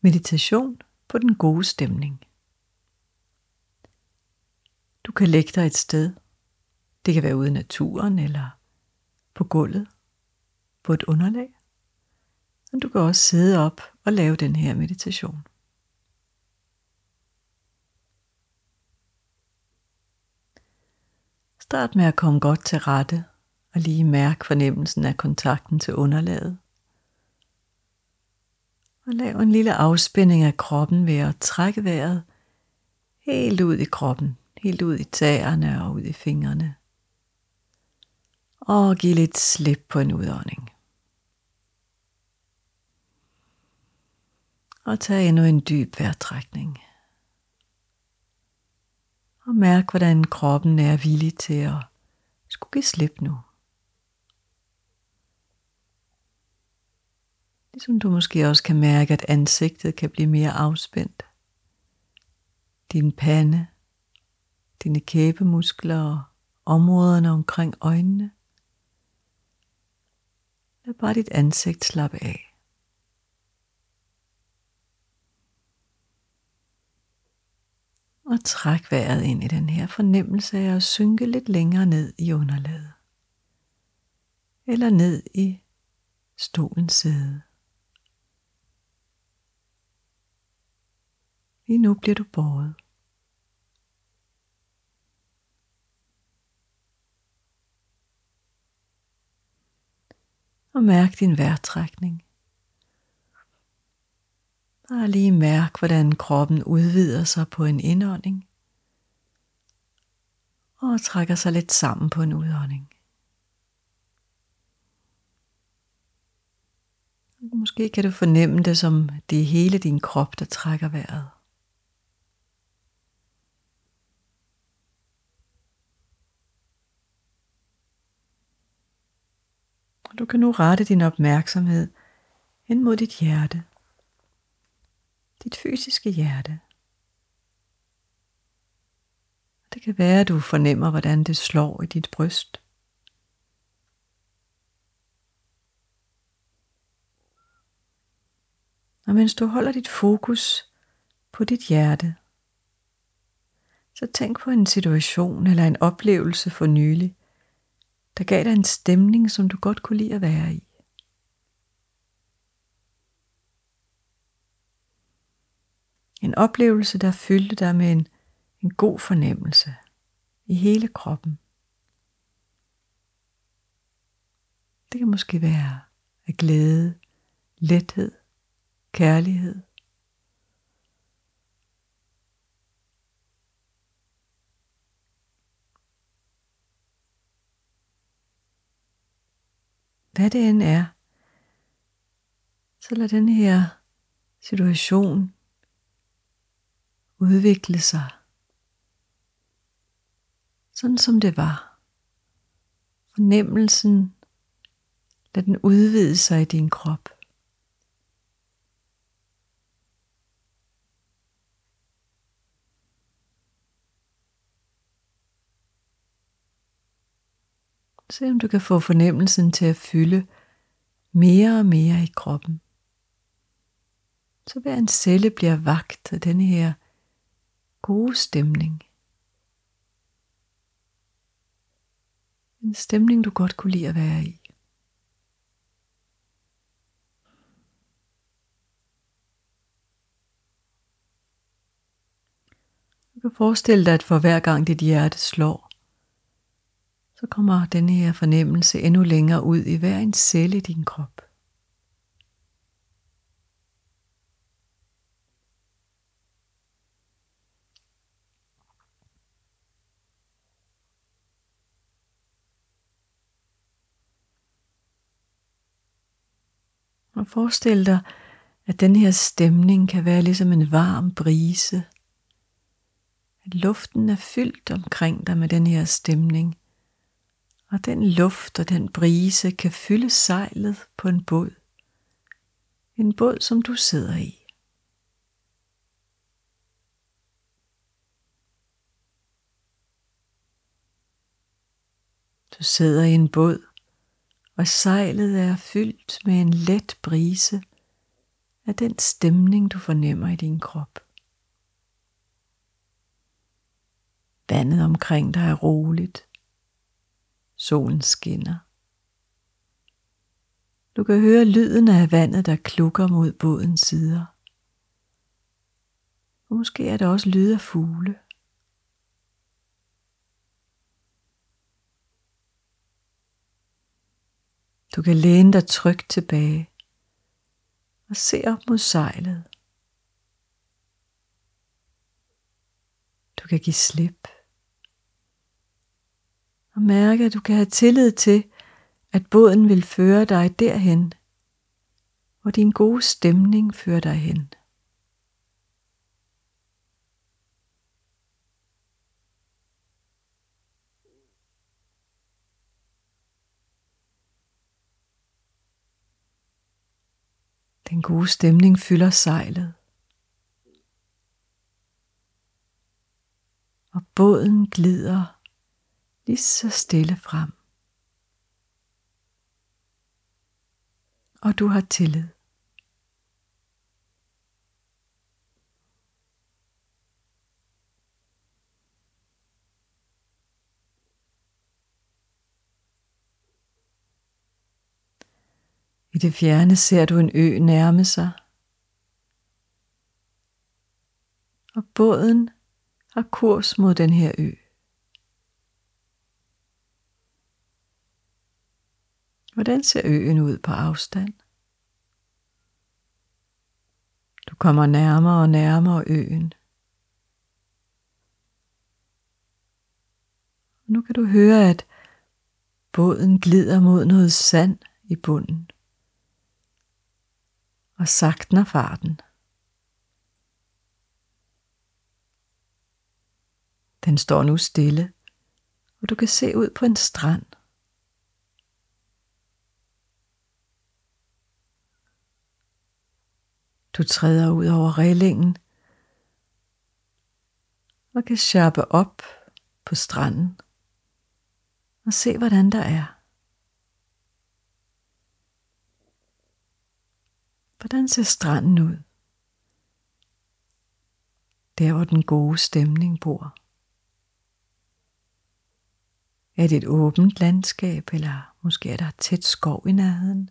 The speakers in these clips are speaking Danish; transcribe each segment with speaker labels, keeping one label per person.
Speaker 1: Meditation på den gode stemning. Du kan lægge dig et sted. Det kan være ude i naturen eller på gulvet på et underlag. Men du kan også sidde op og lave den her meditation. Start med at komme godt til rette og lige mærke fornemmelsen af kontakten til underlaget. Og lav en lille afspænding af kroppen ved at trække vejret helt ud i kroppen, helt ud i tæerne og ud i fingrene. Og giv lidt slip på en udånding. Og tag endnu en dyb vejrtrækning. Og mærk, hvordan kroppen er villig til at skulle give slip nu. Ligesom du måske også kan mærke, at ansigtet kan blive mere afspændt. Din pande, dine kæbemuskler og områderne omkring øjnene. Lad bare dit ansigt slappe af. Og træk vejret ind i den her fornemmelse af at synke lidt længere ned i underlaget. Eller ned i stolens sæde. Lige nu bliver du båret. Og mærk din vejrtrækning. Og lige mærk, hvordan kroppen udvider sig på en indånding. Og trækker sig lidt sammen på en udånding. Måske kan du fornemme det som det er hele din krop, der trækker vejret. Kan nu rette din opmærksomhed ind mod dit hjerte. Dit fysiske hjerte. Det kan være, at du fornemmer, hvordan det slår i dit bryst. Og mens du holder dit fokus på dit hjerte, så tænk på en situation eller en oplevelse for nylig, der gav dig en stemning, som du godt kunne lide at være i. En oplevelse, der fyldte dig med en, en god fornemmelse i hele kroppen. Det kan måske være af glæde, lethed, kærlighed. Hvad det end er, så lad den her situation udvikle sig, sådan som det var. Fornemmelsen, lad den udvide sig i din krop. Se om du kan få fornemmelsen til at fylde mere og mere i kroppen. Så hver en celle bliver vagt af denne her gode stemning. En stemning, du godt kunne lide at være i. Du kan forestille dig, at for hver gang dit hjerte slår, så kommer denne her fornemmelse endnu længere ud i hver en celle i din krop. Og forestil dig, at den her stemning kan være ligesom en varm brise. At luften er fyldt omkring dig med den her stemning. Og den luft og den brise kan fylde sejlet på en båd. En båd, som du sidder i. Du sidder i en båd, og sejlet er fyldt med en let brise af den stemning, du fornemmer i din krop. Vandet omkring dig er roligt. Solen skinner. Du kan høre lyden af vandet, der klukker mod bådens sider. Og måske er der også lyd af fugle. Du kan læne dig trygt tilbage og se op mod sejlet. Du kan give slip og mærke, at du kan have tillid til, at båden vil føre dig derhen, hvor din gode stemning fører dig hen. Den gode stemning fylder sejlet. Og båden glider lige så stille frem. Og du har tillid. I det fjerne ser du en ø nærme sig. Og båden har kurs mod den her ø. Hvordan ser øen ud på afstand? Du kommer nærmere og nærmere øen. Nu kan du høre, at båden glider mod noget sand i bunden og sagtner farten. Den står nu stille, og du kan se ud på en strand. Du træder ud over reglingen og kan sharpe op på stranden og se, hvordan der er. Hvordan ser stranden ud? Der, hvor den gode stemning bor. Er det et åbent landskab, eller måske er der tæt skov i nærheden?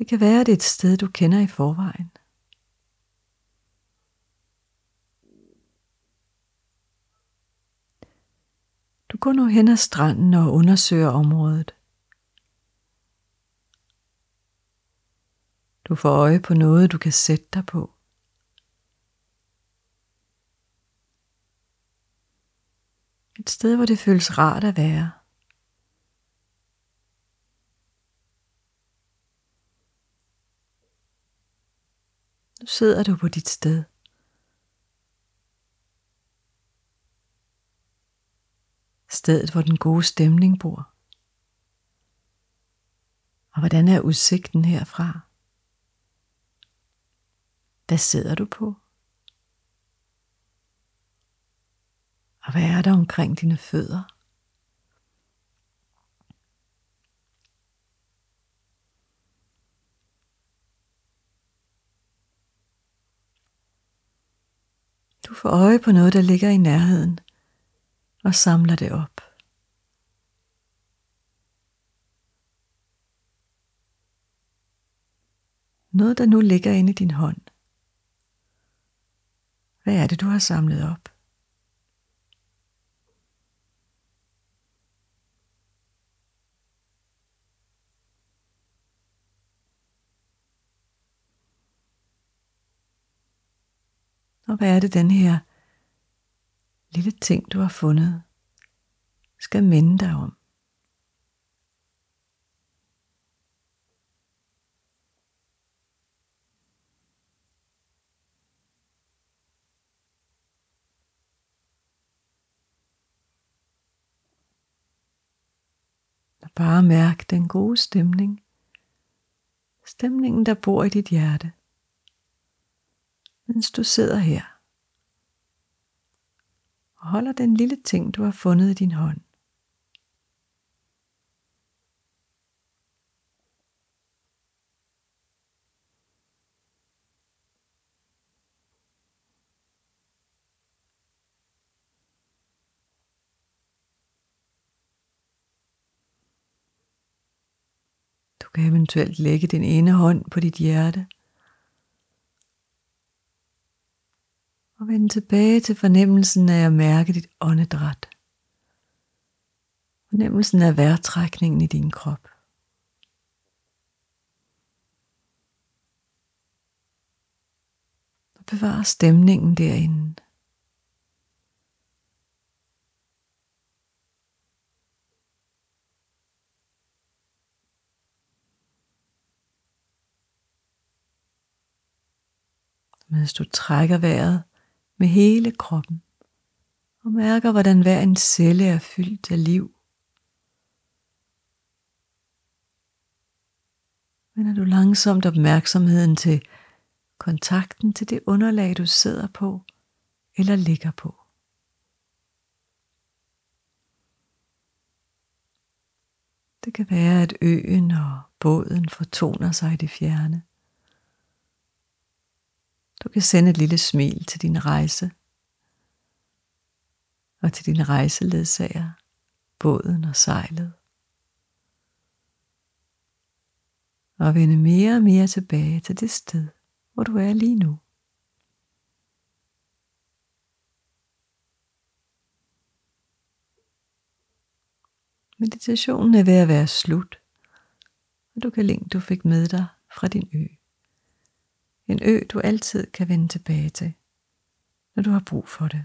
Speaker 1: Det kan være, at det er et sted, du kender i forvejen. Du går nu hen ad stranden og undersøger området. Du får øje på noget, du kan sætte dig på. Et sted, hvor det føles rart at være. Nu sidder du på dit sted. Stedet, hvor den gode stemning bor. Og hvordan er udsigten herfra? Hvad sidder du på? Og hvad er der omkring dine fødder? Få øje på noget, der ligger i nærheden, og samler det op. Noget, der nu ligger inde i din hånd. Hvad er det, du har samlet op? Og hvad er det, den her lille ting, du har fundet, skal minde dig om? Bare mærk den gode stemning. Stemningen, der bor i dit hjerte mens du sidder her. Og holder den lille ting, du har fundet i din hånd. Du kan eventuelt lægge din ene hånd på dit hjerte – Og vend tilbage til fornemmelsen af at mærke dit åndedræt. Fornemmelsen af vejrtrækningen i din krop. Og bevar stemningen derinde. mens du trækker vejret med hele kroppen og mærker, hvordan hver en celle er fyldt af liv. Vender du langsomt opmærksomheden til kontakten til det underlag, du sidder på eller ligger på. Det kan være, at øen og båden fortoner sig i det fjerne. Du kan sende et lille smil til din rejse og til din rejseledsager, båden og sejlet. Og vende mere og mere tilbage til det sted, hvor du er lige nu. Meditationen er ved at være slut, og du kan længe du fik med dig fra din ø. En ø, du altid kan vende tilbage til, når du har brug for det.